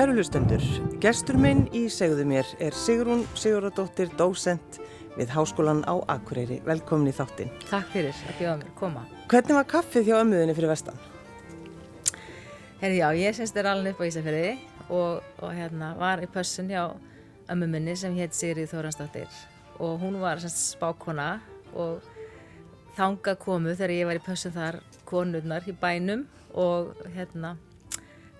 Kæru hlustendur, gestur minn í segðu mér er Sigrún Sigurðardóttir, dósent við Háskólan á Akureyri. Velkomin í þáttinn. Takk fyrir að bjóða mér að koma. Hvernig var kaffið hjá ömmuðinni fyrir vestan? Herri já, ég syns þér alveg upp á Ísafjörði og, og hérna var í pössun hjá ömmu minni sem hétt Sigrið Þóransdóttir og hún var semst spákona og þanga komu þegar ég var í pössun þar konurnar í bænum og hérna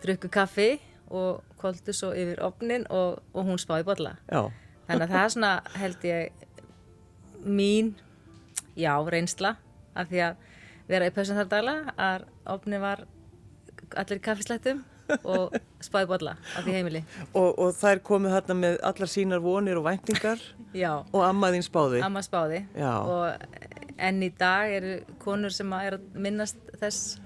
drukku kaffi og koldu svo yfir opnin og, og hún spáði bolla. Já. Þannig að það er svona held ég mín, já, reynsla af því að vera í pausin þar dagla að opni var allir í kaffislættum og spáði bolla á því heimili. Og, og þær komu hérna með allar sínar vonir og væntingar Já, og ammaðinn spáði. amma spáði og enn í dag eru konur sem að er að minnast þess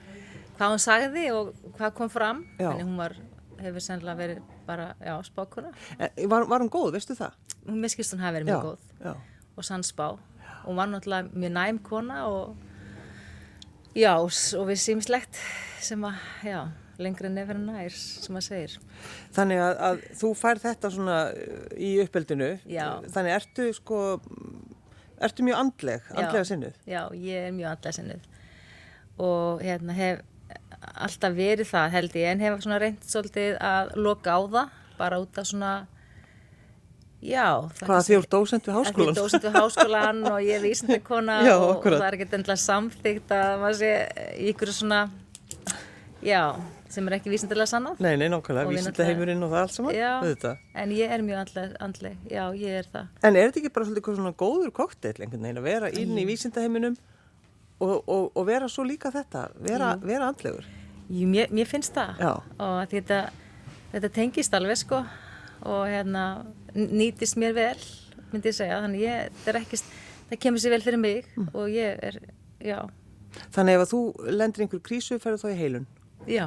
hvað hún sagði og hvað kom fram. Já. Þannig hún var, hefur sennilega verið bara, já, spákona. Eh, Var, var hún góð, veistu það? Hún miskist hún hafi verið mjög góð. já. og sannspá og hún var náttúrulega mjög næm kona og já, og við símslegt sem að, já, lengri nefnir nær sem að segir. Þannig að, að þú fær þetta svona uh, í uppeldinu. Þannig ertu sko, ertu mjög andleg, andlega sinnuð. Já, ég er mjög andlega sinnuð og hérna hef alltaf verið það held ég en hef svona reynd svolítið að loka á það bara út af svona já Hvað því úr dósent við að því háskólan? dósent við háskólan og ég er vísindi kona Já, og, og það er ekkert endilega samþygt að maður sé ykkur svona já, sem er ekki vísindilega sannað. Nei, nei, nákvæmlega, Og við vísinda heimurinn og það allt saman, já, auðvitað. en ég er mjög andleg, já, ég er það. En er þetta ekki bara svolítið svona góður kokteil einhvern veginn að vera inn í vísindaheiminum og, og, og vera svo líka þetta, vera, vera andlegur? Jú, mér, mér finnst það Já. og þetta, þetta tengist alveg sko og hérna nýtist mér vel myndi ég segja, þannig ég, það er ekki það kemur sér vel fyrir mig Mm. og ég er, já, Þannig ef að þú lendir einhver krísu, ferðu þá í heilun? já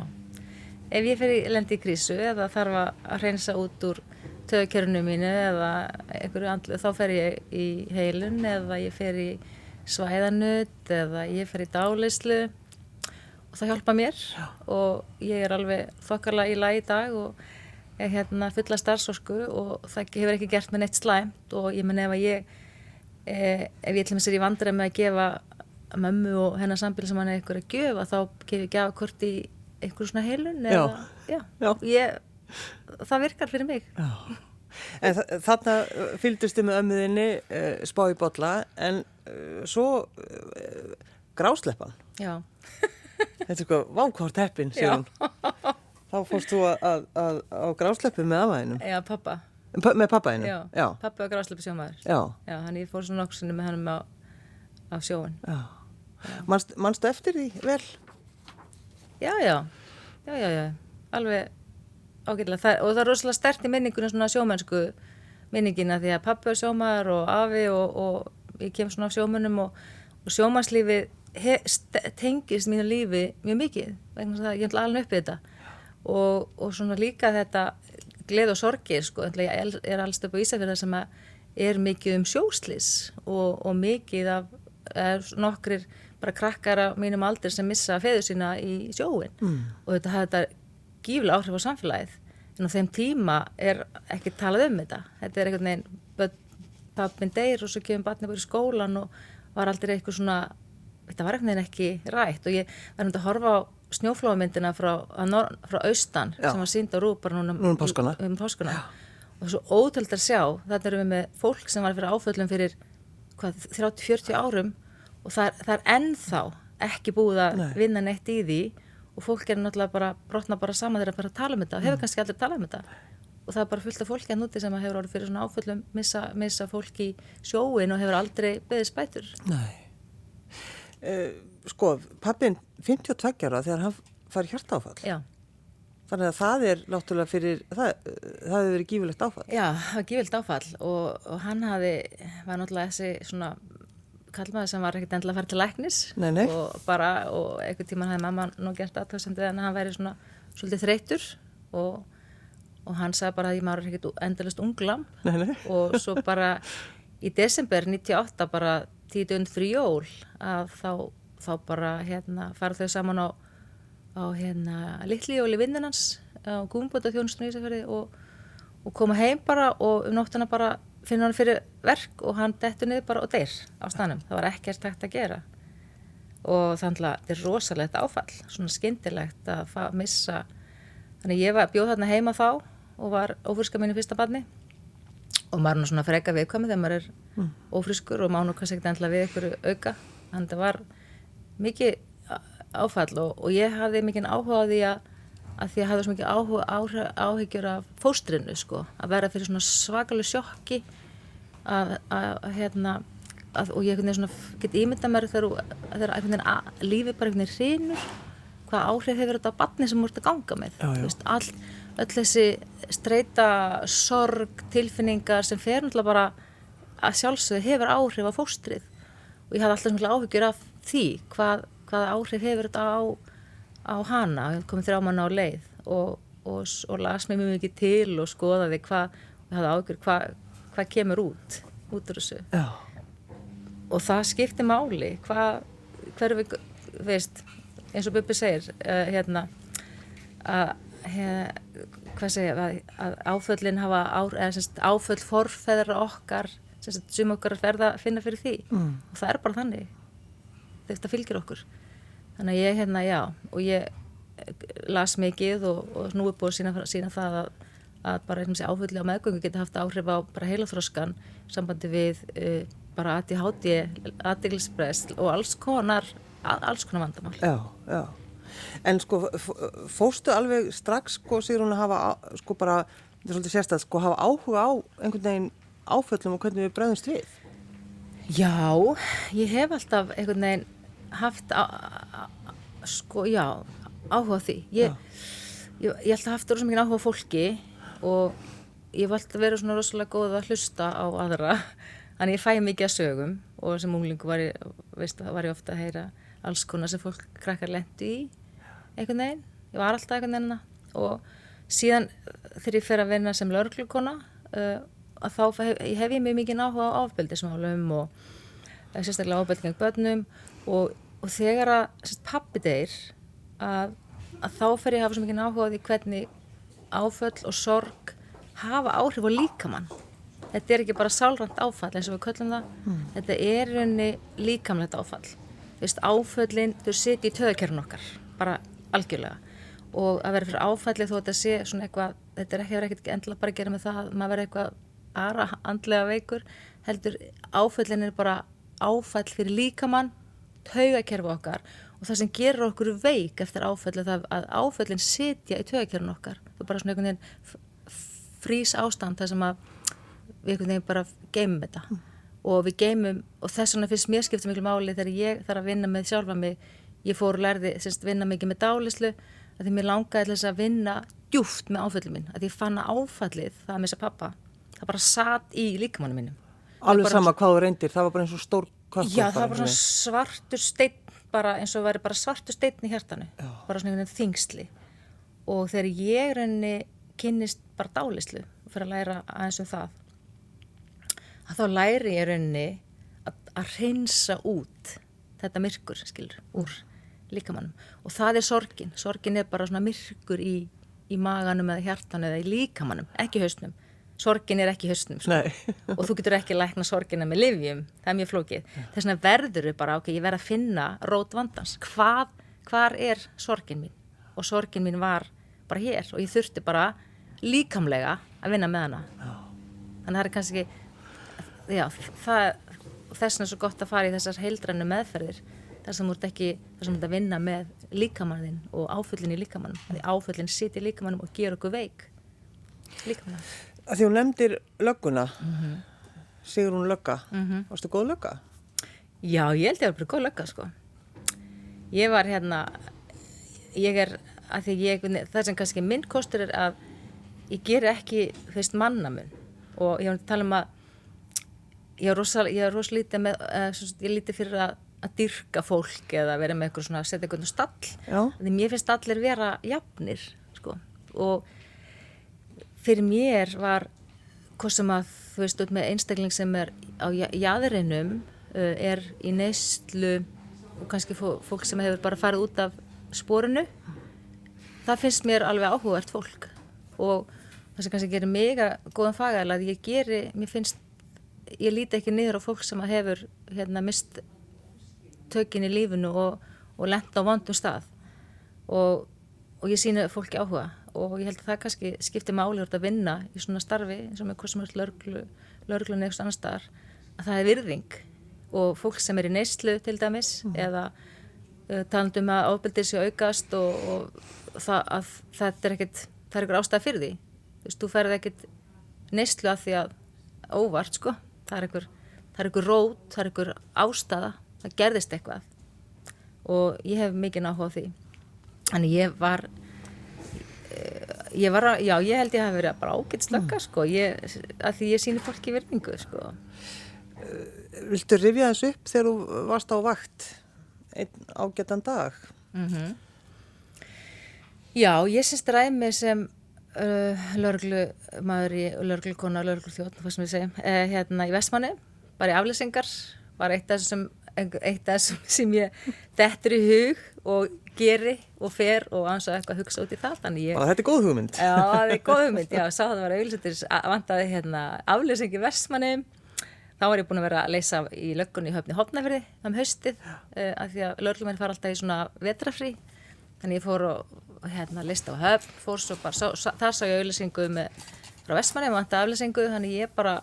ef ég fer í lendi í krísu eða þarf að hreinsa út úr töðkjörnu mínu eða einhverju andlu, þá fer ég í heilun eða ég fer í svæðanut eða ég fer í dálislu og það hjálpa mér og ég er alveg þokkarlega í lagi í dag og er hérna fulla starfsorku og það hefur ekki gert mér neitt slæmt og ég menn ef að ég eh, ef ég til mér sér í vandræð með að gefa mömmu og hennar sambíl sem hann er eitthvað að gjöfa þá gef ég gefa hvort í einhverju svona heilun Já. eða, já, Já. Ég, það virkar fyrir mig Já. En þa- þarna fylgdustu með ömmuðinni uh, spá í bolla en uh, svo uh, grásleppan. já, Þetta er sko vákvort heppin. Þá fórst þú að, að, að, grásleppu með afaðinum, já, pappa með pappaðinum. já, Já. pappa og grásleipi sjómaður Já. já, hann ég fór svona nokksunni með hann á, á sjóin Já. Manst, manstu eftir því vel? já, já, já, já, já alveg ágætlega það, og það er rosalega stert í minningunum svona sjómennsku minningina því að pappi er sjómaður og afi og, og ég kem svona af sjómönnum og, og st- tengist mínu lífi mjög mikið vegna þess að ég er alveg uppið þetta. Og, og svona líka þetta gleð og sorgir sko, ætla ég er alls upp á Ísafjörða sem er mikið um sjóslis og, og mikið af nokkrir bara krakkar á mínum aldur sem missa feður sína í sjóin mm. og þetta hafði þetta gífulega áhrif á samfélagið. En á þeim tíma er ekki talað um þetta. Þetta er einhvern veginn pappinn deyr og svo kemur barnið bara í skólan og var aldrei eitthvað svona þetta var veginn ekki rætt og ég var um að horfa á snjóflóðmyndina frá, frá austan Já. sem var sínd á rúð bara núna Nú um páskana. um páskana. og svo ótöld að sjá þetta erum við með fólk sem var fyrir áföllum fyrir hvað, 30-40 árum og það er, það er ennþá ekki búið að Nei. vinna neitt í því og fólk er náttúrulega bara brotna bara saman þegar bara að tala um þetta og hefur kannski aldrei talað um þetta og það er bara fullt af fólki að núti sem að hefur orðið fyrir svona áföllum missa, missa fólk í sjóin og hefur aldrei beðið spætur Nei. Uh, sko, pappin 52 ára þegar hann fær hjartáfall. Já, Þannig að það er náttúrulega fyrir, það, það hefur verið gífulegt áfall. Já, það var gífild áfall og, og hann hafi, var náttúrulega þessi svona kallmaður sem var ekkert endilega að fara til læknis Nei, nei. og bara, og einhvern tíman hefði mamma nú gert aðtöðsendu en hann væri svona svolítið þreytur og, og hann sagði bara að ég maður ekkert endalist unglam Nei, nei. og svo bara í desember 98 bara tíu dögn fyrir jól að þá, þá bara hérna fara þau saman á, á hérna litlijóli vinnunans á gúmbóta þjónustunni í Ísafjörði og, og koma heim bara og um nóttuna bara finna hann fyrir verk og hann dettur niður bara og deyr á stanum. Það var ekkert takt að gera og þannig að þetta er rosalegt áfall, svona skyndilegt að missa. Þannig ég var, bjóð þarna heima þá og var ófriska mínu fyrsta barni og maður er nú svona freka viðkvæmi þegar maður er ófriskur og má nú kannski ekkert endla við ykkur auka. Þannig að þetta var mikið áfall og, og ég hafði mikið áhuga á því að, að því að hafði svo mikið áhuga, áhuga, áhyggjur af fóstrinu sko, að vera fyrir svona svakalega sjokki að, að, hérna að, og ég get ímynda mér þegar, lífið bara einhvern veginn hrinur hvað áhrif hefur þetta á barni sem þú ert að ganga með Já, já. Veist, all, öll þessi streyta sorg, tilfinningar sem fer náttúrulega bara að sjálfsögðu hefur áhrif á fóstrið. Og ég hafði alltaf svona áhyggjur af því hvað, hvað áhrif hefur þetta á, á hana, ég komið þrjá manna á leið. Og, og, og las mér mjög mikið til og skoðaði hvað, og hafði áhyggjur hvað, hvað kemur út, út úr þessu. Já, og það skiptir máli hvað, hverju við, veist eins og Bubbi segir uh, hérna að hef, segja að, að áföllin hafa áföll forfeðra okkar sem okkar verða að finna fyrir því Mm. og það er bara þannig þetta fylgir okkur þannig að ég hérna já og ég eh, las mikið og, og nú er búið að sína, sína það að, að bara einhversi áfulli á meðgöngu geta haft áhrif á bara heilaþróskan sambandi við uh, bara ADHD, aðdeglisbrest og alls konar, alls konar vandamál. já, já. En sko, f- fórstu alveg strax, sko, sigur hún að hafa, sko, bara, þetta er svolítið sérstæð, sko, hafa áhuga á einhvern veginn áföllum og hvernig við bregðumst við? Já, ég hef alltaf einhvern veginn haft á, sko, já, áhuga á því. Ég, ég, ég hef alltaf haft rosa mikið áhuga á fólki og ég hef alltaf verið svona rosalega góð að hlusta á aðra. Þannig ég fæ mikið að sögum og sem unglingu var ég, veist, var ég ofta að heyra alls konar sem fólk krakkar lendu í einhvern veginn. Ég var alltaf einhvern veginn og síðan þegar ég fer að vinna sem lauruglukona uh, að þá hef, hef ég mjög mikið áhuga á ofbeldismálum og eh, sérstaklega ofbeldi gegn börnum og, og þegar að sérst, pappi deyr að, að þá fer ég að hafa svo mikið áhuga á því hvernig áföll og sorg hafa áhrif á líkamann. Þetta er ekki bara sálrænt áfall eins og við köllum það. Þetta er rauninni líkamlegt áfall veist, áföllin, þau sitja í töðakerfin okkar bara algjörlega. Og að vera fyrir áfalli þó að þetta sé svona eitthvað, þetta er ekki, hefur ekkert endilega bara að gera með það að maður verður eitthvað aðra andlega veikur, heldur áföllin er bara áfall fyrir líkamann, taugakerfi okkar. Og það sem gerur okkur veik eftir áfalli það að áföllin sitja í taugakerfin okkar, það er bara svona einhvern veginn frís ástand þar sem að við einhvern veginn bara geymum þetta og við geymum og þess vegna finnst mér skipta miklu máli þegar ég þarf að vinna með sjálfa mig ég fór og lærði, semst, vinna mikið með dálislu að því mér langaði þess að vinna djúft með áfallið minn, að ég fann að áfallið það að missa pappa, það bara satt í líkamannu mínum Alveg sama hvað þú reyndir, það var bara eins og stór kökkur. Já, það var bara svartur steinn bara eins og væri bara svartur steinn í hjartanu Já. bara svona einhvern veginn þingsli og þegar ég reyni kynnist bara dálislu fyrir að læra aðeins um það að þá læri ég reyni að, að reynsa út þetta myrkur, skilur, úr líkamannum og það er sorgin. Sorgin er bara svona myrkur í, í maganum eða hjartanu eða í líkamannum ekki hausnum, sorgin er ekki hausnum sko. Og þú getur ekki lækna sorgina með livjum, það er mjög flókið. Þess vegna verður við bara, ok, ég verð að finna rót vandans, hvað hvar er sorgin mín? Og sorgin mín var bara hér og ég þurfti bara líkamlega að vinna með hana. Þannig að það er kannski já, það þess vegna er svo gott að fara í þessar heildrænu meðferðir þar sem þú ert ekki, þar sem þú ert að vinna með líkamannin og áfullin í líkamannum því áfullin siti í líkamannum og gera okkur veik. Líkamannum að því hún nefndir lögguna, Mhm. sigur hún lögga, varstu góð lögga? Já, ég held ég var bara góð lögga sko. Ég var hérna, ég er, að því ég, það sem kannski minn kostur er að ég ger ekki, þú veist, mannamun. Og ég var að tala um að ég er rosa, ég er rosa lítið með, uh, ég er lítið fyrir að, að dyrka fólk eða vera með eitthvað svona, setja eitthvað stall. Því mér finnst allir vera jafnir, sko, og fyrir mér var hvað sem að þú veist út með einstakling sem er á jæðrinum uh, er í neyslu og kannski fó, fólk sem hefur bara farið út af spórinu það finnst mér alveg áhugavert fólk. Og það sem kannski gerir mig að góðan fagæla að ég geri, mér finnst ég líti ekki niður á fólk sem að hefur hérna mist tökin í lífinu og, og lenda á vandum stað. Og, og ég sína fólki áhuga. Og ég held að það kannski skiptir máli úr að vinna í svona starfi eins og með hvað sem er lörglu, lörglun eða annar staðar að það er virðing. Og fólk sem er í neyslu til dæmis mm. eða uh, talandum að ábyrðir sér aukast og, og það, að, það er ekkert það er ykkur ástæða fyrir því. Þú veist, þú ferði ekkert neyslu að því að óvart sko, það er ykkur það er ykkur rót, það er ykkur ástæða það gerðist eitthvað og ég hef mikið náhuga því Þannig ég var, eh, ég var, já ég held ég að hafa verið bara ágætt slögga mm. sko, ég, að því ég síni fólki verningu sko. Viltu rifja þessu upp þegar þú varst á vakt einn ágættan dag? Mm -hmm. Já, ég syns ræmi sem uh, lörglu maður í lörglukona, lörglufjótt, hvað sem við segjum, eh, hérna í Vestmanni, bara í aflýsingar, var eitt af þessum þessum sem ég dettur í hug og geri og fer og ansá eitthvað að hugsa út í það ég, og þetta er góð hugmynd? Já, þetta er góð hugmynd, já, sá það var auðvitað vantaði hérna afleysingi versmanni þá var ég búin að vera að leysa í löggunni í höfni Hopnafjörði um haustið uh, af því að lögurlumir fara alltaf í svona vetrafrí þannig ég fór og hérna lista á höfn, fór svo bara sá, sá, þar sá ég auðleysingu með frá versmanni, maður vantaði afleysingu þannig ég bara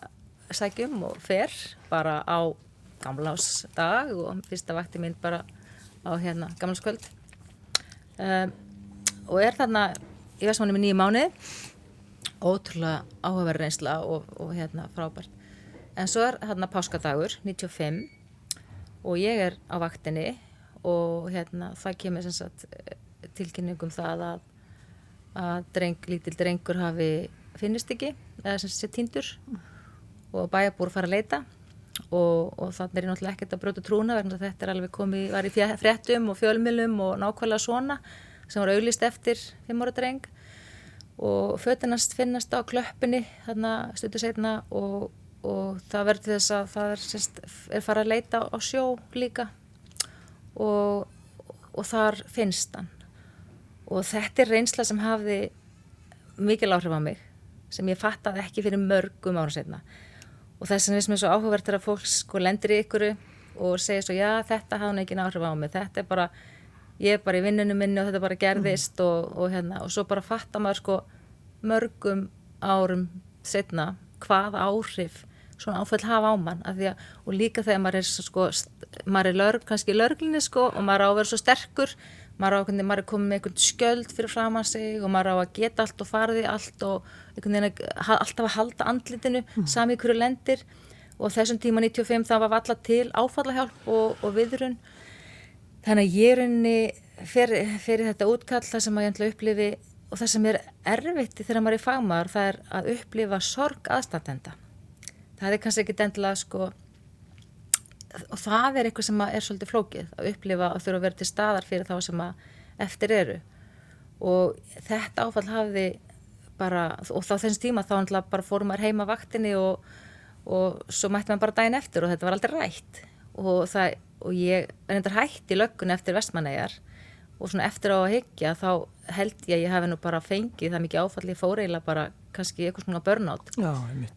sækjum og fer bara á gamlásdag og fyrsta vakti mín bara á hérna gamlaskvöld um, og er þarna í Vestmanni með nýju mánu ótrúlega áhugaverð reynsla og, og hérna frábært. En svo er hérna páskadagur 95 og ég er á vaktinni og hérna það kemur sem sagt tilkynningum það að að dreng, lítil drengur hafi finnist ekki, eða sem sé tindur og bæjarbúr fara að leita. Og, og þannig er ég náttúrulega ekkert að brjóta trúna vegna þetta er alveg komið, var í fréttum og fjölmilum og nákvæmlega svona sem var auglist eftir fimm ára dreng. Og fötinnast finnast á klöppinni þarna stundu setna og, og það verður þess að það er, sérst, er farið að leita á sjó líka. Og, og þar finnst hann og þetta er reynsla sem hafði mikil áhrif á mig sem ég fattaði ekki fyrir mörgum ára setna og þess að það er svo áhugavert að fólk sko lendir í ykkuru og segir svo já þetta hafði ekki náhrif á mig. Þetta er bara, ég er bara í vinnunum minni og þetta bara gerðist mm. og, og hérna. Og svo bara fattar maður sko mörgum árum setna hvað áhrif svona áfæll hafa á mann. Að að, og líka þegar maður er sko maður er lörg, kannski lörglinni sko og maður á að vera svo sterkur maður, á, maður er komið með einhvern skjöld fyrir fram að sig og maður á að geta allt og farði allt og alltaf að halda andlitinu mm. sami hverju lendir. Og þessum tíma 95 það var alltaf til áfallahjálp og, og viðrun. Þannig að ég er unni fyrir, fyrir þetta útkall það sem maður upplifi og það sem er erfitt þegar maður er fagmar það er að upplifa sorg aðstandenda. Það er kannski ekki endilega sko og það er eitthvað sem er svolítið flókið að upplifa og þurfa að vera til staðar fyrir þá sem eftir eru. Og þetta áfall hafði bara, og þá þess tíma þá bara fórum maður heima vaktinni og, og svo mætti maður bara dæin eftir og þetta var aldrei rætt. Og, það, og ég er endur hætt í löggunni eftir vestmanæjar og svona eftir á að higgja þá held ég að ég hef nú bara fengið það mikið áfalli fóreila bara kannski eitthvað svona börnátt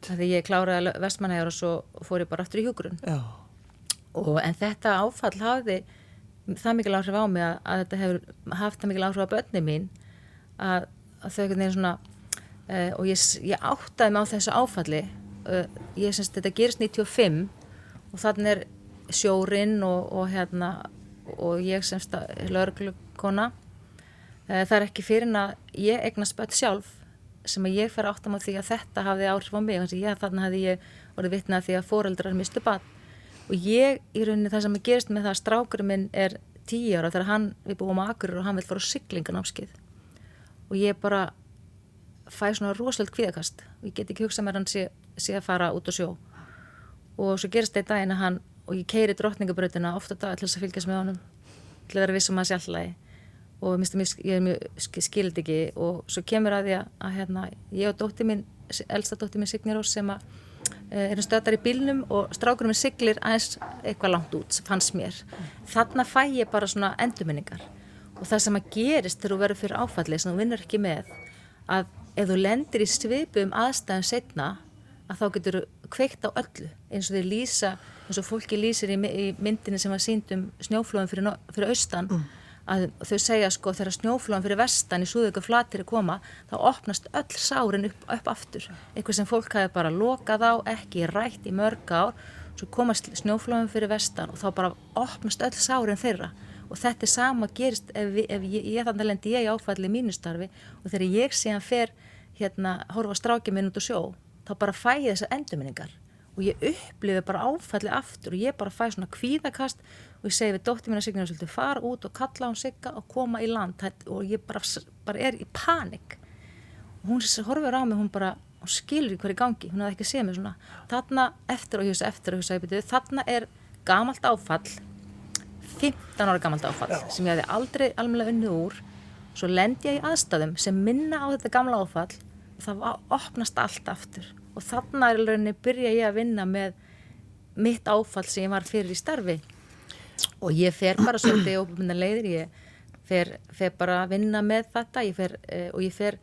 því ég kláraði vestmanæjar og svo fór ég bara aftur í hjúgrunn Já og, en þetta áfall hafði það mikil áhrif á mig að, að þetta hefur haft það mikil áhrif á börni mín að, að þau einhvern veginn svona uh, og ég, ég áttaði mig á þessu áfalli uh, ég syns þetta gerist 95 og þannig er sjórin og, og hérna og ég semst að lögurklukona uh, það er ekki fyrir en að ég eignast börn sjálf sem að ég fer áttam á því að þetta hafði áhrif á mig þannig að þannig hafði ég orðið vitnað því að fóreldrar mistu barn og ég í rauninni það sem er gerist með það að strákurinn minn er tíu ára þegar hann, við búum á Akurur og hann vil fara á syklinganámskið og ég bara fæ svona rosalega kvíðakast. Og ég get ekki hugsað mér hann sé, sé að fara út á sjó. Og svo gerist þetta eina hann og ég keiri drottningabröðina ofta dag til þess að fylgjast með honum til að vera vissum að sjálflagi og ég er mjög skild ekki. Og svo kemur að því að, að hérna, ég og dótti mín, elsta dótti mín Signir Ós sem að erum stöðar í bílnum og strákurum er siglir aðeins eitthvað langt út, fannst mér. Þannig fæ ég bara svona endurminningar og það sem að gerist þegar þú verður fyrir áfalli sem þú vinnur ekki með að ef þú lendir í svipum aðstæðum setna að þá getur þú kveikt á öllu eins og þeir lýsa eins og fólki lýsir í myndinni sem var sínd um snjóflóðum fyrir, fyrir austan mm. Að þau segja sko þegar snjóflóðum fyrir vestan í súðugu flatir er koma þá opnast öll sárin upp, upp aftur. Eitthvað sem fólk hafi bara lokað á ekki rætt í mörg ár svo komast snjóflóðum fyrir vestan og þá bara opnast öll sárin þeirra. Og þetta er sama gerist ef, við, ef ég, ég þannig lendi ég áfalli í mínustarfi og þegar ég sé hann fer hérna horfa strákið minn út á sjó þá bara fæ ég þessar endurminningar og ég upplifi bara áfalli aftur og ég bara fæ svona kvíðakast og ég segi við dóttir mín að Signe svolítið fara út og kalla hún sigga og koma í land? Og ég bara, bara er í panik. Og hún horfir á mig hún bara hún skilur í hverju gangi, hún hefði ekki séð mig svona. Þarna eftir og hjósa eftir og hjósa þarna er gamalt áfall 15 ára gamalt áfall sem ég hefði aldrei alveg unnið úr. Svo lendi ég í aðstæðum sem minna á þetta gamla áfall og það opnast allt aftur og þannig er alveg byrja ég að vinna með mitt áfall sem ég var fyrir í starfi. Og ég fer bara svolítið og minna leiðir ég fer, fer bara að vinna með þetta ég fer, eh, og ég fer,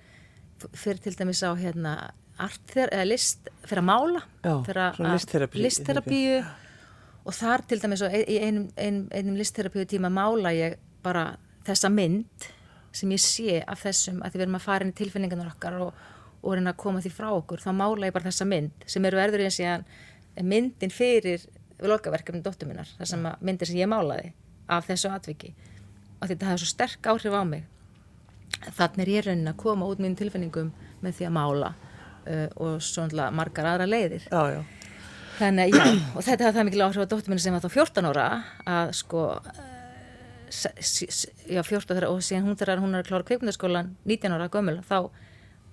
fer til dæmis á hérna artþer, eða list, fer að mála fer að listterapíu og þar til dæmis í einum, einum, einum listterapíu tíma mála ég bara þessa mynd sem ég sé af þessum að við erum að fara inn í tilfinningarnar okkar og, og reyna að koma því frá okkur þá mála ég bara þessa mynd sem eru erður eins og myndin fyrir lokaverkefni dóttur minnar þessum myndir sem ég málaði af þessu atviki. Og þetta hefði svo sterk áhrif á mig. Þannig er ég reyna að koma út minn tilfinningum með því að mála uh, og svona margar aðra leiðir. Já, já. þannig já og þetta hefði það mikil áhrif á dóttur minna sem var þá 14 ára að sko já, 14 þegar og síðan hún þegar hún er að klára kveikmyndaskólan 19 ára gömul þá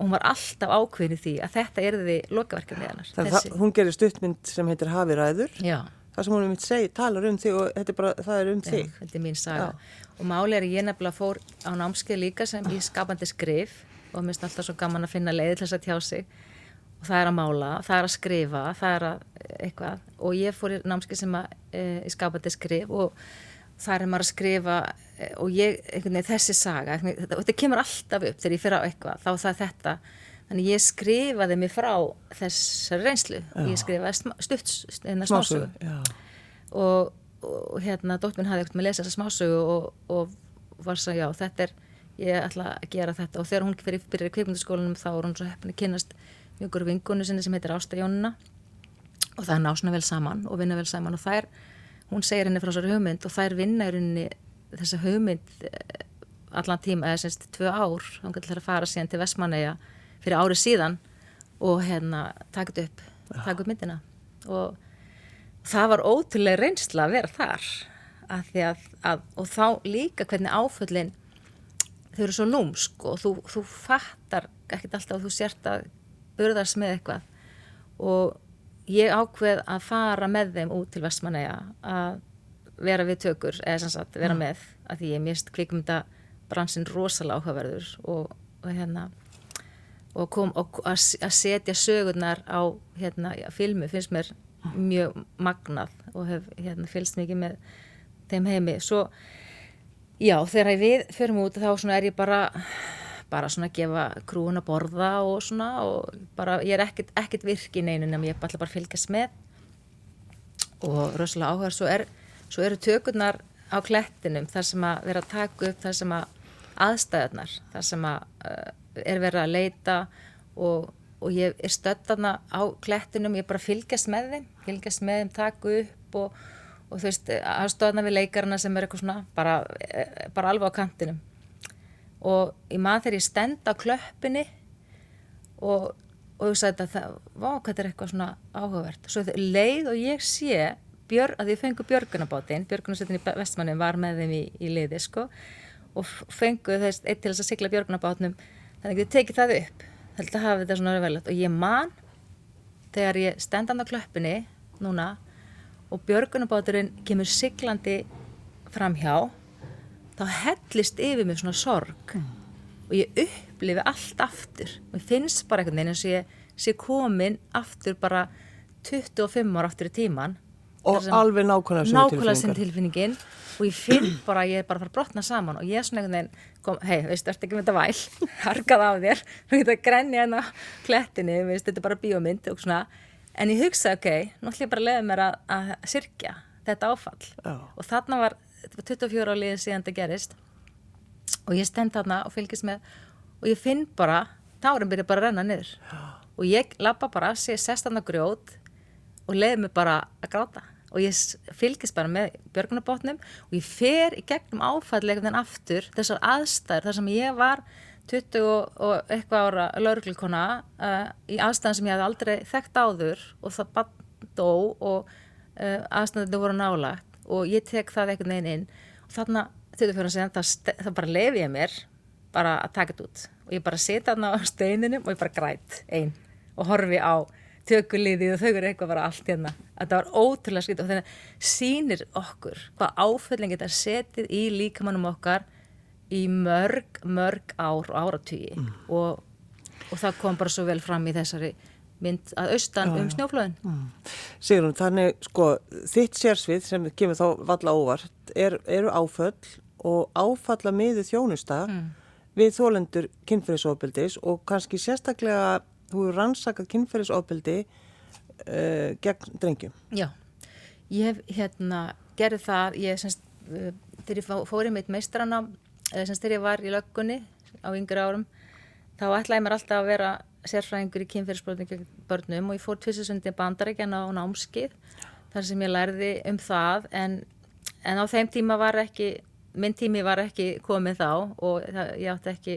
hún var alltaf ákveðin í því að þetta er því lokaverkefni hennar. Það, hún gerir stuttmynd sem heitir Hafiræður já. það sem hún er mitt segi, talar um þig og er bara, það er um já, þig. Þetta er mín saga já. og máli er að ég nefnilega fór á námskeið líka sem í skapandi skrif og mér finnst alltaf svo gaman að finna leið til þess að tjá sig og það er að mála, það er að skrifa það er að eitthvað og ég fór í námskeið sem að e, í skapandi skrif og þar er maður að skrifa eh, og ég, veginn þessi saga og þetta kemur alltaf upp þegar ég fyrir á eitthvað þá það er þetta, þannig ég skrifaði mig frá þessari reynslu. Já. og ég skrifaði stutt smásögu og, og hérna dóttminn hafði eitthvað með að lesa þessa smásögu og, og var svo já þetta er ég ætla að gera þetta. Og þegar hún fyrir byrjar í kveikmyndaskólanum þá er hún svo heppin að kynast mjög góru vingunu sinni sem heitir Ásta Jónuna og það er násna vel saman og vinna vel saman og er hún segir henni frá þessari hugmynd og er vinna í rauninni þessa hugmynd eh, allan tíma, eða semst tvö ár hún getur að fara síðan til Vestmanneia fyrir árið síðan og hérna takit upp, takit upp myndina. Og það var ótrúlega reynsla að vera þar að að, að, og þá líka hvernig áföllin þau eru svo lúmsk og þú, þú fattar ekkert alltaf að þú sért að burðast með eitthvað. Og ég ákveð að fara með þeim út til Vestmanæja að vera við tökur eða sem sagt vera mm. með að því ég mist kvikumda bransin rosalega áhugaverður og, og hérna og, kom, og að, setja sögurnar á hérna, já, filmu finnst mér mjög magnað og hef hérna, fylgst mikið með þeim heimi svo já þegar við förum út þá er ég bara bara svona að gefa krúin að borða og svona og bara ég er ekkert, ekkert virkin einin en ég er bara fylgjast með. Og rosalega áhuga svo, er, svo eru tökurnar á klettinum þar sem að vera að taka upp þar sem að aðstæðarnar þar sem að uh, er verið að leita og, og ég er stöttaðna á klettinum ég er bara að fylgjast með þeim fylgjast með þeim, taka upp og, og þú veist aðstöðna við leikarna sem er eitthvað svona bara, eh, bara alveg á kantinum og ég maður þegar ég stend á klöppinni og, og ég sagði þetta, hvað er eitthvað svona áhugavert. Svo leið og ég sé björ, að ég fengu björgunabátinn björgunasettin í vestmannin var með þeim í, í liði sko, og fengu þess eitt til þess að sigla björgunabátnum þannig að ég teki það upp. Að hafa þetta svona velvægt og ég man þegar ég stendan á klöppinni núna og björgunabáturinn kemur siglandi fram hjá þá hellist yfir mig svona sorg. Mm. og ég upplifi allt aftur. Og finnst bara einhvern veginn eins og ég sé komin aftur bara 25 ára aftur í tíman Og alveg nákvæmlega nákvæmlega sem tilfinningin. og ég finn bara að ég er bara að fara að brotna saman. Og ég er svona einhvern veginn, hei, veistu, ertu ekki með þetta væl, harkað af þér. Þú getur að grenja hérna á klettinni veist, þetta er bara bíómynd og svona. En ég hugsa, ok, nú ætlum ég bara að leiða mér að, að sirkja þetta áfall. Já. og þarna var, þetta var 24 á liðin síðan þetta gerist. Og ég stend þarna og fylgist með og ég finn bara, tárin byrja bara að renna niður. Og ég lappa bara, sé sest þarna á grjót og leiði mig bara að gráta. Og ég fylgist bara með björgunarbótnum og ég fer í gegnum áfallegum aftur þessar aðstæður þar sem ég var 20 og, eitthvað ára lauruglukona uh, í aðstæðan sem ég hafði aldrei þekkt áður og það bann dó og uh, aðstæðan voru nálagt og ég tek það einhvern veginn inn. Og þarna 24 síðan það, ste- það bara lefi ég mér bara að taka þetta út. Og ég bara sita þarna á steininum og ég bara græt einn og horfi á tökuliðið og þau eru eitthvað bara allt hérna. Þetta var ótrúlega skrítið. Og þannig sýnir okkur hvað áföllin geta setið í líkamannum okkar í mörg, mörg ár og áratugi. Og, og það kom bara svo vel fram í þessari mynd að austan um snjóflöðin Sigrun, þannig sko þitt sérsvið sem kemur þá valla óvart er, eru áföll og áfalla miðu þjónusta við þólendur kynferðisofbildis og kannski sérstaklega þú eru rannsakað kynferðisofbildi uh, gegn drengjum. Já, ég hef hérna gerði það, ég semst uh, þegar ég fó- fór í mitt meistrana semst þegar ég var í löggunni á yngri árum, þá ætlaði mér alltaf að vera sérfræðingur í kynferðisbrotum gegn börnum og ég fór tvissusundi bandarækjana á námskið þar sem ég lærði um það en, en á þeim tíma var ekki minn tími var ekki komið þá og það, ég átti ekki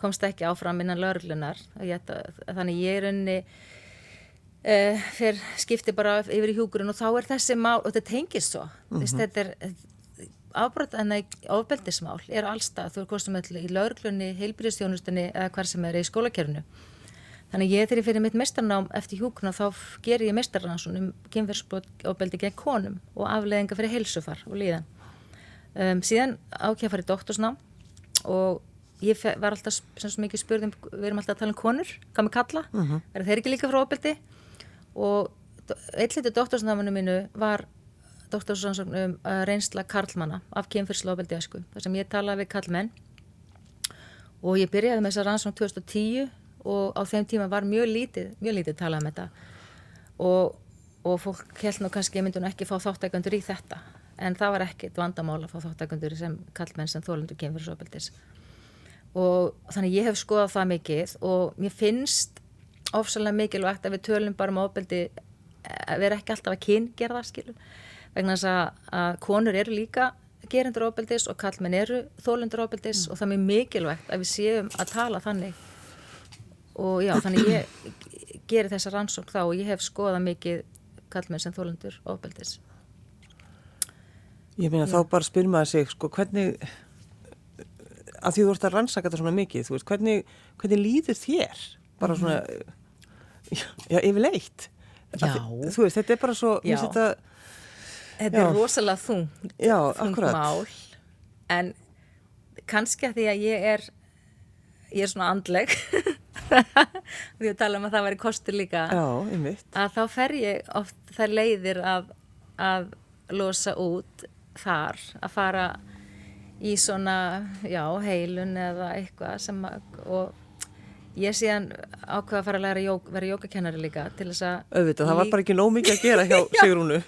komst ekki áfram innan ætti- þannig ég er unni uh, fyrir skipti bara yfir í hjúkurinn og þá er þessi mál og þetta tengist svo. Mm -hmm. þetta er afbrot en ofbeldismál er allstað þú er kostum öll í lauruglunni, heilbyrðistjónustunni eða hvar sem er í skólakerfinu þannig ég þegar ég fyrir mitt mestarnám eftir hjúkurinn þá geri ég mestarnám um kynferðsbrot ofbeldi gegn konum og afleðinga fyrir heilsufar og líðan. Um, síðan ákveða að fara í doktorsnám og ég var alltaf sem svo mikið spurðum, við erum alltaf að tala um konur hvað með kalla, mm -hmm. er þeir ekki líka frá ofbeldi? Og eitt litur doktorsnámanu mínu var doktorsnámsum um uh, reynsla karlmanna af æsku þar sem ég talaði við karlmenn. Og ég byrjaði með þessa rannsókn 2010 og á þeim tíma var mjög lítið, mjög lítið talað um þetta. Og, og fólk held nú kannski að myndi nú ekki fá þáttækandur í þetta en það var ekkit vandamál að fá þáttækandur sem kallmenn sem þólendur kynfyrsofbeldis og þannig ég hef skoðað það mikið og mér finnst ofsalega mikilvægt að við tölum bara um ofbeldi að vera ekki alltaf að kyngerða skilur. Vegna þess að, að konur eru líka gerendur ofbeldis og kallmenn eru þólendur ofbeldis og það er mikilvægt að við séum að tala þannig og já, þannig ég geri þessa rannsókn þá og ég hef skoðað mikið kallmenn sem þólendur ofbeldis. Ég meina þá bara spyr maður sig sko hvernig að því þú ert að rannsaka þetta svona mikið þú veist, hvernig, hvernig líður þér? Bara svona já, yfirleitt. Já. því- þú veist, þetta er bara svo þetta, Þetta er rosalega þung, já, þung mál. En kannski að því að ég er ég er svona andleg því að tala um að það væri kostur líka. Já, að þá fer ég oft þær leiðir að, að losa út þar að fara í svona, já, heilun eða eitthvað sem að, og ég síðan ákveða að fara að læra jók, vera jókakennari líka til þess að auðvitað, það var bara ekki nóg mikið að gera hjá Sigrúnu.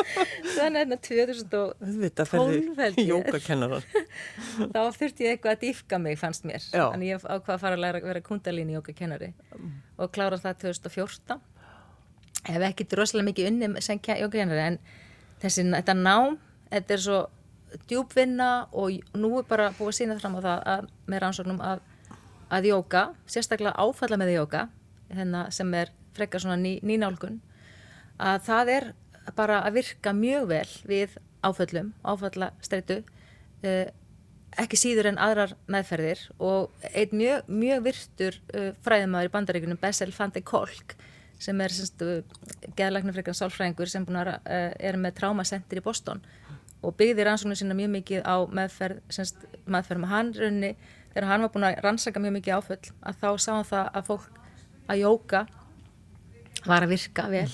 Þannig að 2000 og auðvitað 12 held ferði ég. jókakennaran þá þurfti ég eitthvað að dýfka mig fannst mér. Já. þannig ég ákvað að fara að læra vera kundalíni jóka kennari og klára það 2014 hef ekki droslega mikið unni sem jóka kennari en þessi, þetta nám þetta er svo djúpvinna og nú er bara búið að sína fram á það að, með rannsóknum að, að jóka, sérstaklega áfalla með jóka hérna, sem er frekar svona ný, nýnálgun að það er bara að virka mjög vel við áföllum, áfallastreitu uh, ekki síður en aðrar meðferðir og einn mjög, mjög virtur uh, fræðumæður í bandaríkunum Bessel van de Kolk sem er uh, geðlagnarfrekan sálfræðingur sem að, uh, er með trámasendir í Boston og byggði rannsóknum sína mjög mikið á meðferð, semst, meðferð með hann runni þegar hann var búin að rannsaka mjög mikið áföll að þá sá hann það að fólk að jóka var að virka vel.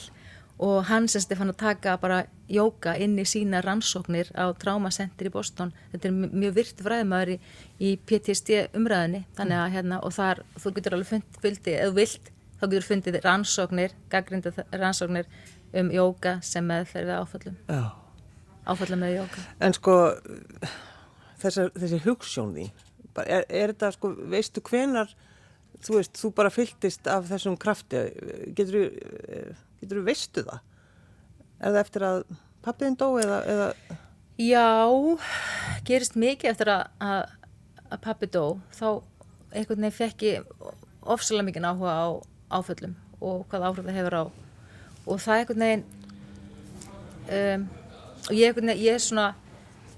Og hann semst er fann að taka bara jóka inn í sína rannsóknir á Traumacentur í Boston. Þetta er mjög virt fræðumæður í, í PTSD umræðinni þannig að hérna og þar þú getur alveg fundið, eða vilt þá getur fundið rannsóknir, gaggrinda rannsóknir um jóka sem meðferð við áfallum Já. áfallum með jóka En sko þessar, þessi hugssjón því er, er þetta sko, veistu hvenar þú veist, þú bara fylltist af þessum krafti? Getur þú veistu það? Er það eftir að pappiðin dó eða, eða? Já, gerist mikið eftir að, að, að pappi dó. Þá einhvern veginn fekk ég ofsalega mikið áhuga á áföllum og hvað áhrif það hefur á og það er einhvern veginn um, og ég, veginn, ég er svona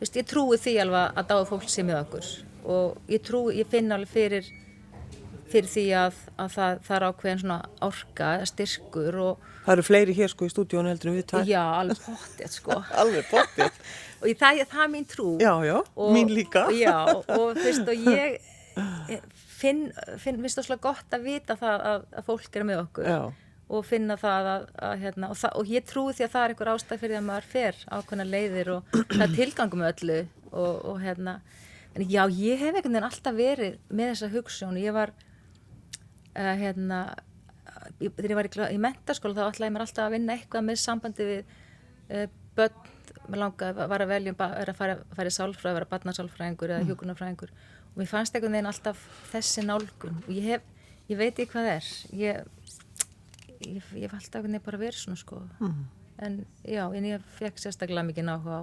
veist, ég trúi því alveg að dáða fólk sem er okkur og ég trúi, ég finn alveg fyrir fyrir því að, að það, það er ákveðin svona orka, styrkur og Það eru fleiri hér sko í stúdíónu heldur en við tæk Já, alveg pottið sko. Alveg pottið og það, það er mín trú. Já, já, og, mín líka. Já, og þú veist og ég finn, finn, finnst það svolítið gott að vita það að, að fólk er með okkur já. og finna það að, að hérna, og, það, og ég trúi því að það er einhver ástæð fyrir að maður fer ákveðna leiðir og það er tilgangum öllu og, og hérna, en já, ég hef einhvern veginn alltaf verið með þessa hugssjón ég var uh, hérna þegar ég var í, í mentaskóla þá ætlaði mér alltaf að vinna eitthvað með sambandi við uh, börn, mér langaði var að velja um að fara, fara í sálfræð, vera barnasálfræðingur eða mm. hjókunarfræðingur og mér fannst einhvern veginn alltaf þessi nálgun. Og ég hef, ég veit ekki hvað er. Ég ég, ég var alltaf einhvern veginn bara verið svona sko. Mm. en já, en ég fekk sérstaklega mikið náhuga á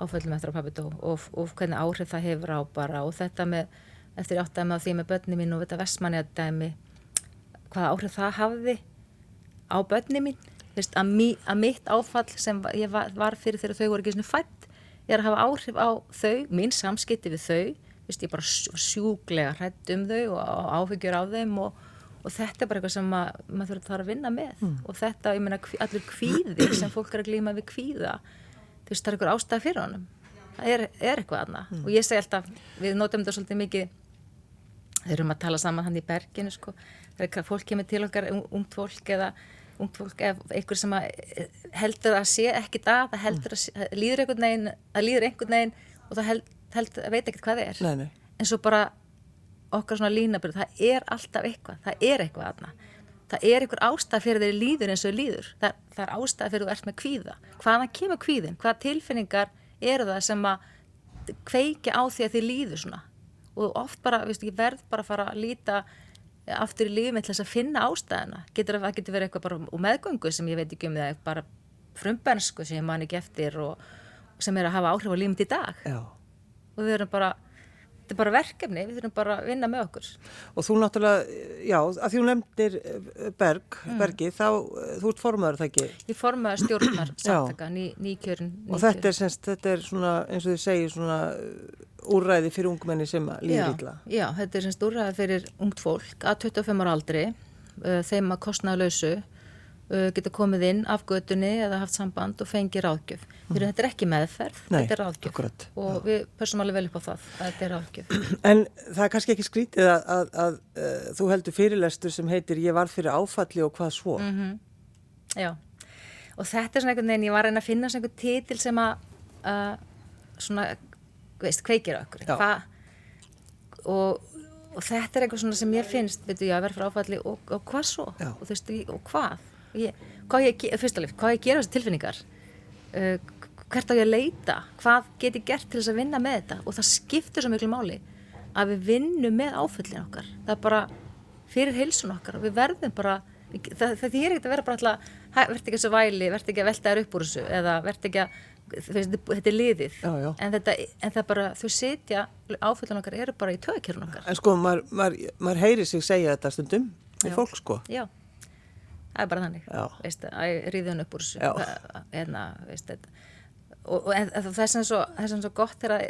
áföllum eftir að pappi dó og, og hvernig áhrif það hefur á bara og þetta með, eftir átt að með því með börni mín og þetta vestmanni að dæmi hvaða áhrif það hafði á börni mín. Vist, að, mi, að mitt áfall sem ég var, var fyrir þegar þau voru ekki svona fætt er að hafa áhrif á þau, mín samskipti við þau. Vist, ég bara sjúglega hrætt um þau og áhyggjur á þeim og, og þetta er bara eitthvað sem mað, maður þarf að vinna með. Mm. og þetta, ég meina, allur kvíði sem fólk er að glíma við kvíða þú veist, það er eitthvað ástæða fyrir honum. Það er, er eitthvað aðna mm. og ég segi alltaf, við notum þetta svolítið mikið þeir eru um að tala saman hann í berginu sko, þegar fólk kemur til okkar ungt fólk eða ungt fólk eða einhver sem heldur að sé ekki það, það heldur að, að líður einhvern veginn, að líður einhvern veginn og það held, held, veit ekkert hvað það er. Nei, nei. en svo bara okkar svona línabyrð, það er alltaf eitthvað það er eitthvað aðna það er einhver ástæð fyrir þeirri líður eins og líður. Það, það er ástæð fyrir þú ert með kvíða. Hvaðan kemur kvíðin, hvaða tilfinningar eru það sem að kveiki á því að þið líður svona? Og oft bara, viðst ekki, verð bara að fara að líta aftur í lífið með þess að finna ástæðina, getur það getur verið eitthvað bara úr meðgöngu sem ég veit ekki um það bara frumbensku sem ég man ekki eftir og sem er að hafa áhrif á lífið í dag. Já. Og við erum bara þetta er bara verkefni, við þurfum bara að vinna með okkur. Og þú náttúrulega, já, að því þú nefndir eh, Berg, mm. Bergi þá, eh, þú ert formaður það ekki? Ég formaður stjórnar samtaka, ný, nýkjörn og þetta er, semst, þetta er svona, eins og þið segir svona eh, úrræði fyrir ungmenni sem líður ítla Já, þetta er semst úrræði fyrir ungt fólk að 25 ára aldri þeim að kostnaða lausu Uh, geta komið inn af gödunni eða haft samband og fengið ráðgjöf. Mm. þetta er ekki meðferð, Nei, þetta er ráðgjöf. akkurat, og við persum alveg vel upp á það að þetta er ráðgjöf. En það er kannski ekki skrítið að, að, að, að uh, þú heldur fyrirlestur sem heitir ég var fyrir áfalli og hvað svo? Mm -hmm. Já, og þetta er svona einhvern veginn, ég var að reyna að finna svona einhvern titil sem að svona, veist, kveikir okkur. Hva, og, og þetta er eitthvað svona sem ég finnst, veitu ég vera fyrir áfalli og, og hvað svo? Já. og þú veist, og hvað ég, ég, fyrst alveg, hvað ég gera þessi tilfinningar? Uh, hvert á ég að leita? Hvað get ég gert til þess að vinna með þetta? Og það skiptir svo miklu máli að við vinnum með áföllin okkar. Það er bara fyrir heilsun okkar og við verðum bara það, það er ekkert að vera bara alltaf verð ekki þessu væli, verð ekki að velta þér upp úr þessu eða verð ekki að þetta er liðið. Já, já. En, þetta, en það bara, þau setja áföllin okkar eru bara í tökjörun okkar. En sko, maður, maður, maður heyri sig segja þetta stundum í fólk sko. Já það er bara þannig. Veist, að ríðun upp úr þessu. Hérna, og, það er sem svo, svo gott þegar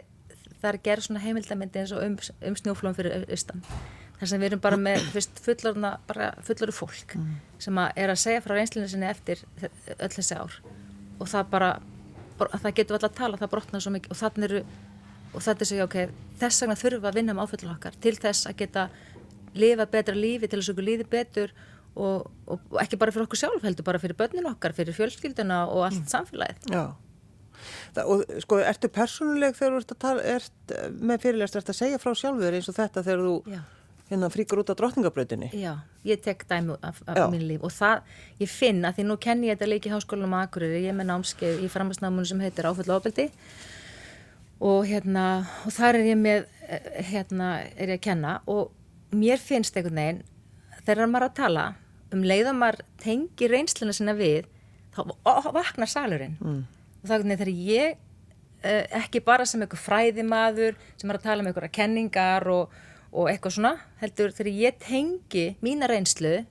það er gerð svona heimildamindi eins og um, um snjóflóðum fyrir austan. Þar sem við erum bara með fullorðu fólk mm. sem að er að segja frá reynslinu sinni eftir öll þessi ár. Og það bara, það getur alltaf að tala það brotnar svo mikið. Og þannig eru og þetta er svo, ok, þess vegna þurfum við að vinna með áföllum okkar til þess að geta lifa betra lífi til þess að okkur líði betur og, og ekki bara fyrir okkur sjálf heldur bara fyrir börnin okkar, fyrir fjölskylduna og allt mm. samfélagið. Já, það, og sko, ertu persónuleg þegar þú ert, tala, ert með fyrirlest, ert að segja frá sjálfur eins og þetta þegar þú Já. hérna fríkur út á drotningabröðinni? Já, ég tek dæmi af, af mín líf og það, ég finn að því nú kenn ég þetta leiki í háskólanum að Akureyri, ég er með námskeið í framhansnámunum sem heitir Áfallu ofbeldi og hérna, og þar er ég með, eh, hérna, er ég að kenna og mér finnst einhvern veginn þegar maður að tala um leiða maður tengi reynsluna sinna við þá vaknar salurinn. Mm. og þá er þegar ég eh, ekki bara sem einhver fræðimaður sem er að tala um einhverja kenningar og, og eitthvað svona heldur þegar ég tengi mína reynslu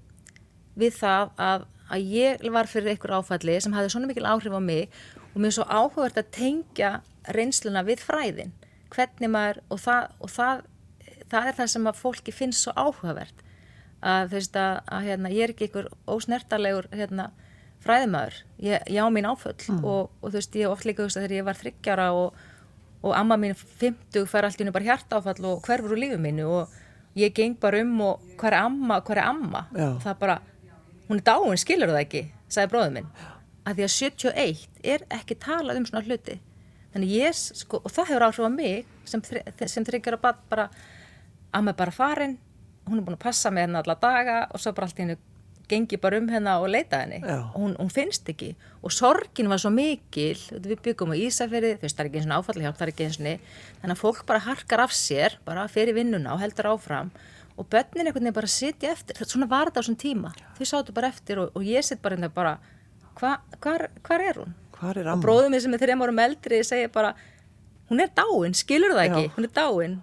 við það að, að ég var fyrir einhver áfalli sem hafði svona mikil áhrif á mig og mér er svo áhugavert að tengja reynsluna við fræðin. Hvernig maður og það, og það það er það sem að fólki finnst svo áhugavert að þú veist að, að hérna, ég er ekki einhver ósnertarlegur hérna, fræðimæður, ég, ég á mín áföll mm. og, og þú veist ég oft líka veist, þegar ég var þryggjara og, og amma mín 50 fær allt í hennu bara hjartáfall og hverfur úr lífið mínu og ég geng bara um og hver er amma, hver er amma Já. það bara, hún er dáin, skilur það ekki sagði bróðum minn, að því að 71 er ekki talað um svona hluti þannig ég, sko, og það hefur áhrif á mig sem, sem þryggjara bara amma er bara farin hún er búin að passa með henni alla daga og svo bara allt í hennu gengi bara um henni og leita henni. Hún, hún finnst ekki. Og sorgin var svo mikil. Við byggum á Ísafjörði, þú veist það er ekki eins og áfalli hjálp það er ekki eins og þannig að fólk bara harkar af sér, bara fyrir vinnuna og heldur áfram. Og börnin einhvern veginn bara sitja eftir, svona var þetta á svona tíma. Þau sáttu bara eftir og, og ég sitt bara hérna bara, hva, hvar, hvar er hún? Hvar er amma? Og bróðum minn sem er þrejum árum eldri segir bara, hún er dáin, skilur það ekki, Já. hún er dáin,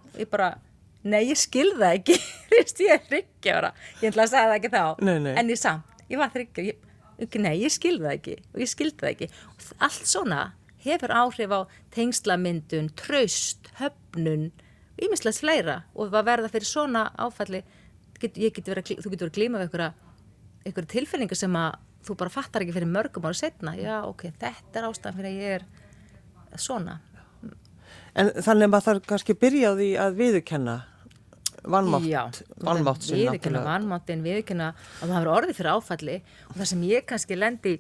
Nei, ég skilða ekki, ég er þryggjára, ég ætla að segja það ekki þá, nei, nei. en ég samt, ég var þryggjára, nei, ég skilða ekki og ég skilda það ekki. Allt svona hefur áhrif á tengslamyndun, traust, höfnun, ímislegt fleira og það verða fyrir svona áfalli, get, get vera, þú getur verið glíma við einhverja tilfinningar sem að þú bara fattar ekki fyrir mörgum ára setna, já, ok, þetta er ástæðan fyrir að ég er svona. En þannig að maður þarf kannski byrjaði að viðukenna vannmátt vannmátt sinna vannmáttin, viðkynna að það hefur orðið fyrir áfalli. Og það sem ég kannski lendi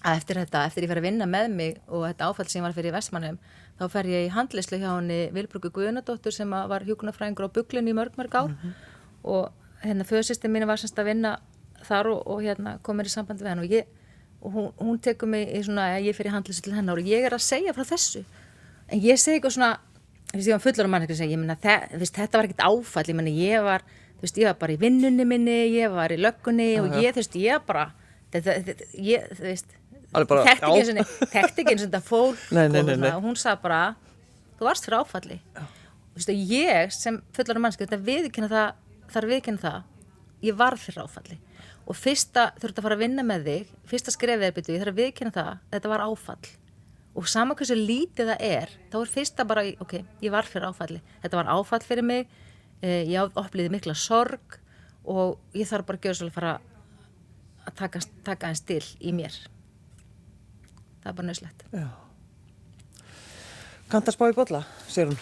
að eftir þetta, eftir ég fer að vinna með mig og þetta áfall sem var fyrir Vestmannum þá fer ég í handlislu hjá henni Vilbrúku Guðnadóttur sem var hjókunarfræðingur á bygglunni í mörg mörg ár. Mm -hmm. og hérna föðsistin mín var semst að vinna þar og, og hérna komir í samband við henn og, ég, og hún, hún tekur mig í svona að ég fer í handlislu til henn og ég er að segja frá þessu. En ég segi eitthvað svona ég var fullur af mann, ég meina, þetta var ekkert áfall, ég meina, ég var, þú veist, ég var bara í vinnunni minni, ég var í löggunni og ég, þú veist, ég bara, ég, þú veist, tekti ekki eins og þetta fólk og hún sagði bara, þú varst fyrir áfalli. Þú veist, og ég sem fullur af mann, þetta viðkynna það, þar viðkynna það, ég var fyrir áfalli. Og fyrsta, þú ert að fara að vinna með þig, fyrsta skrefið er byrju, ég þarf að viðkynna það, þetta var áfall og sama hversu lítið það er þá er fyrsta bara, ok, ég var fyrir áfalli. Þetta var áfall fyrir mig. Eh, ég oppliði mikla sorg og ég þarf bara að gera svolítið fara að taka, taka einn stil í mér. Það er bara nöðslegt Kanta spá í bolla, sér hún?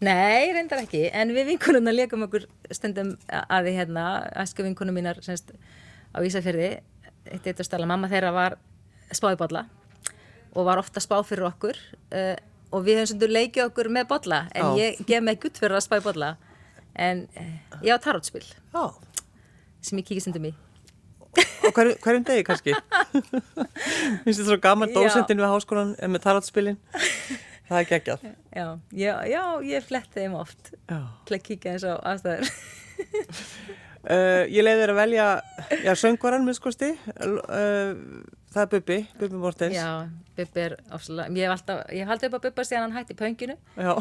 Nei, reyndar ekki, en við vinkunum að leikum okkur stundum að því hérna, æsku vinkunum mínar semst á Ísafjörði eitt eitt að stala, mamma þeirra var spá í bolla og var ofta spá fyrir okkur uh, og við höfum svona leikið okkur með bolla en Já. ég gef mig gutt fyrir að spá í bolla. En uh, ég á tarotspil Já. sem ég kíkist undir mig og hver, hverjum degi kannski? Finnst þetta svo gaman dósendin við háskólan með tarotspilin. Það er geggjað. Já, já, ég fletti þeim oft til að kíka eins á aðstæður. Uh, ég leiði þér að velja söngvaran minnskosti uh, það er Bubi, Bubi Mortens. Já, Bubi er ofsalega ég hef alltaf, ég hef haldið upp á Bubi síðan hann hætti pönginu. Uh,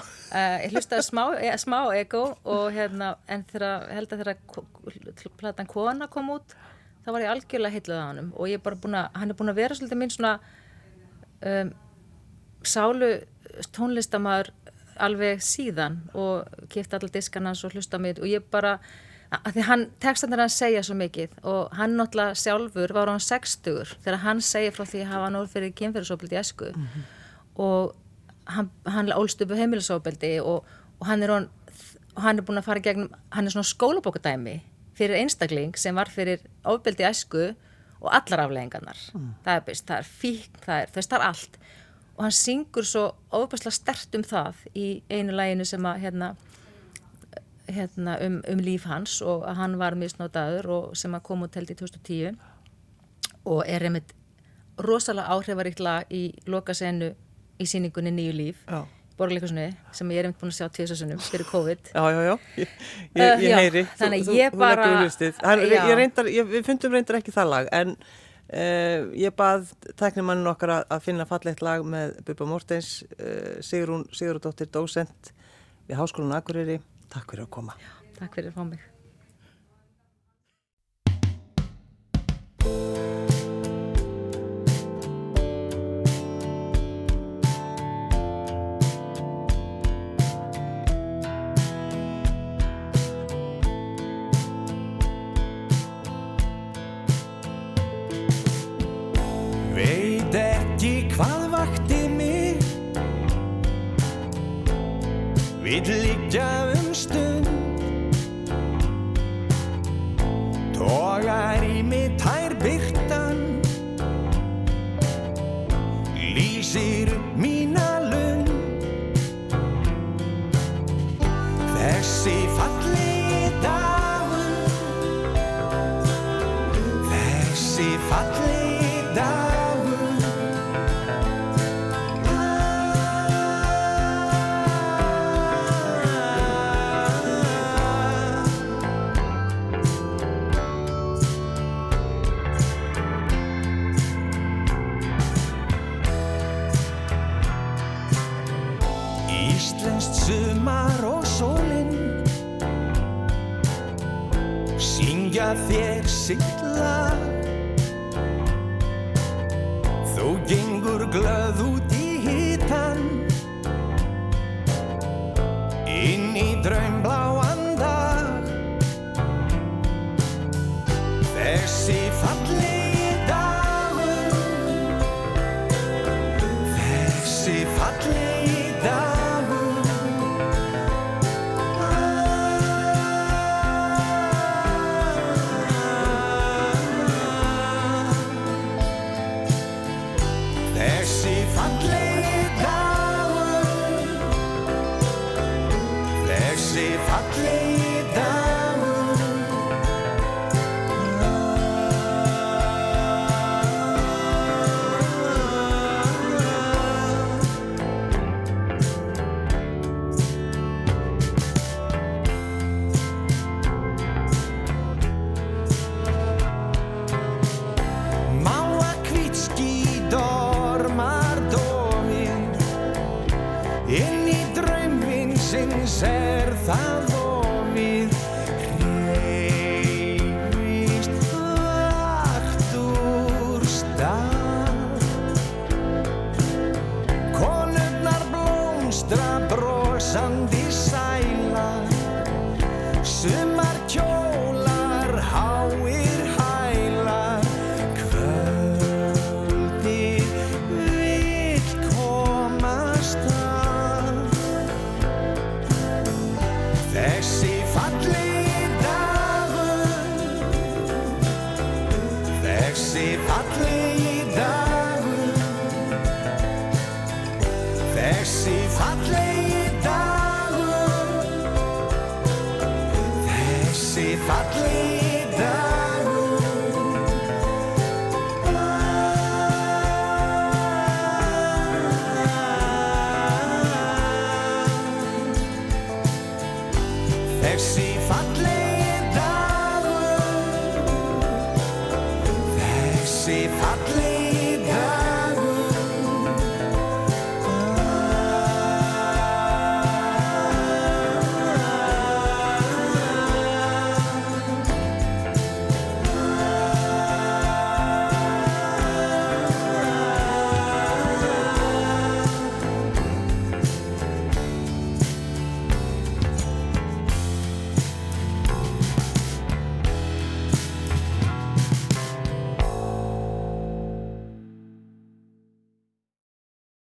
ég hlustaði smá, e, smá ego og hérna en þegar, held að þegar platan Kona kom út þá var ég algjörlega heitluð á hann og ég er bara búin að, hann er búin að vera svolítið minn svona um, sálu tónlistamæður alveg síðan og kipta allar diskan hans og hlusta mig og ég bara að því hann, textanir hann segja svo mikið og hann náttúrulega sjálfur var á hann 60 þegar hann segja frá því að hafa nór fyrir kynferðisofbildi í esku mm -hmm. og hann, hann ólst upp á heimilisofbildi og, og hann er hann, hann er búin að fara gegnum hann er svona skólabókadæmi fyrir einstakling sem var fyrir ofbeldi æsku og allar afleggingarnar mm. það er það er fík, það er það er allt og hann syngur svo ofbærslega stert um það í einu læginu sem að hérna, hérna um, um líf hans og hann var misnótaður og sem að kom út held í 2010 og er einmitt rosalega áhrifaríkla í lokasenu í síningunni Nýju líf. Já. Borgarleikursunni sem ég er einmitt búin að sjá tviðsessunum fyrir COVID. Já, já, já, ég, ég, ég uh, heyri. Já, Þannig þú, ég þú, bara Hann, ég reyndar, Við fundum reyndar ekki það lag en uh, ég bað tæknimannin okkar að, að finna fallegt lag með Bubba Mortens uh, Sigrún Sigurðardóttir Dósent við Háskólan Akureyri Takk fyrir að koma. Já, Takk fyrir að fá mig. Vill liggja um Þessi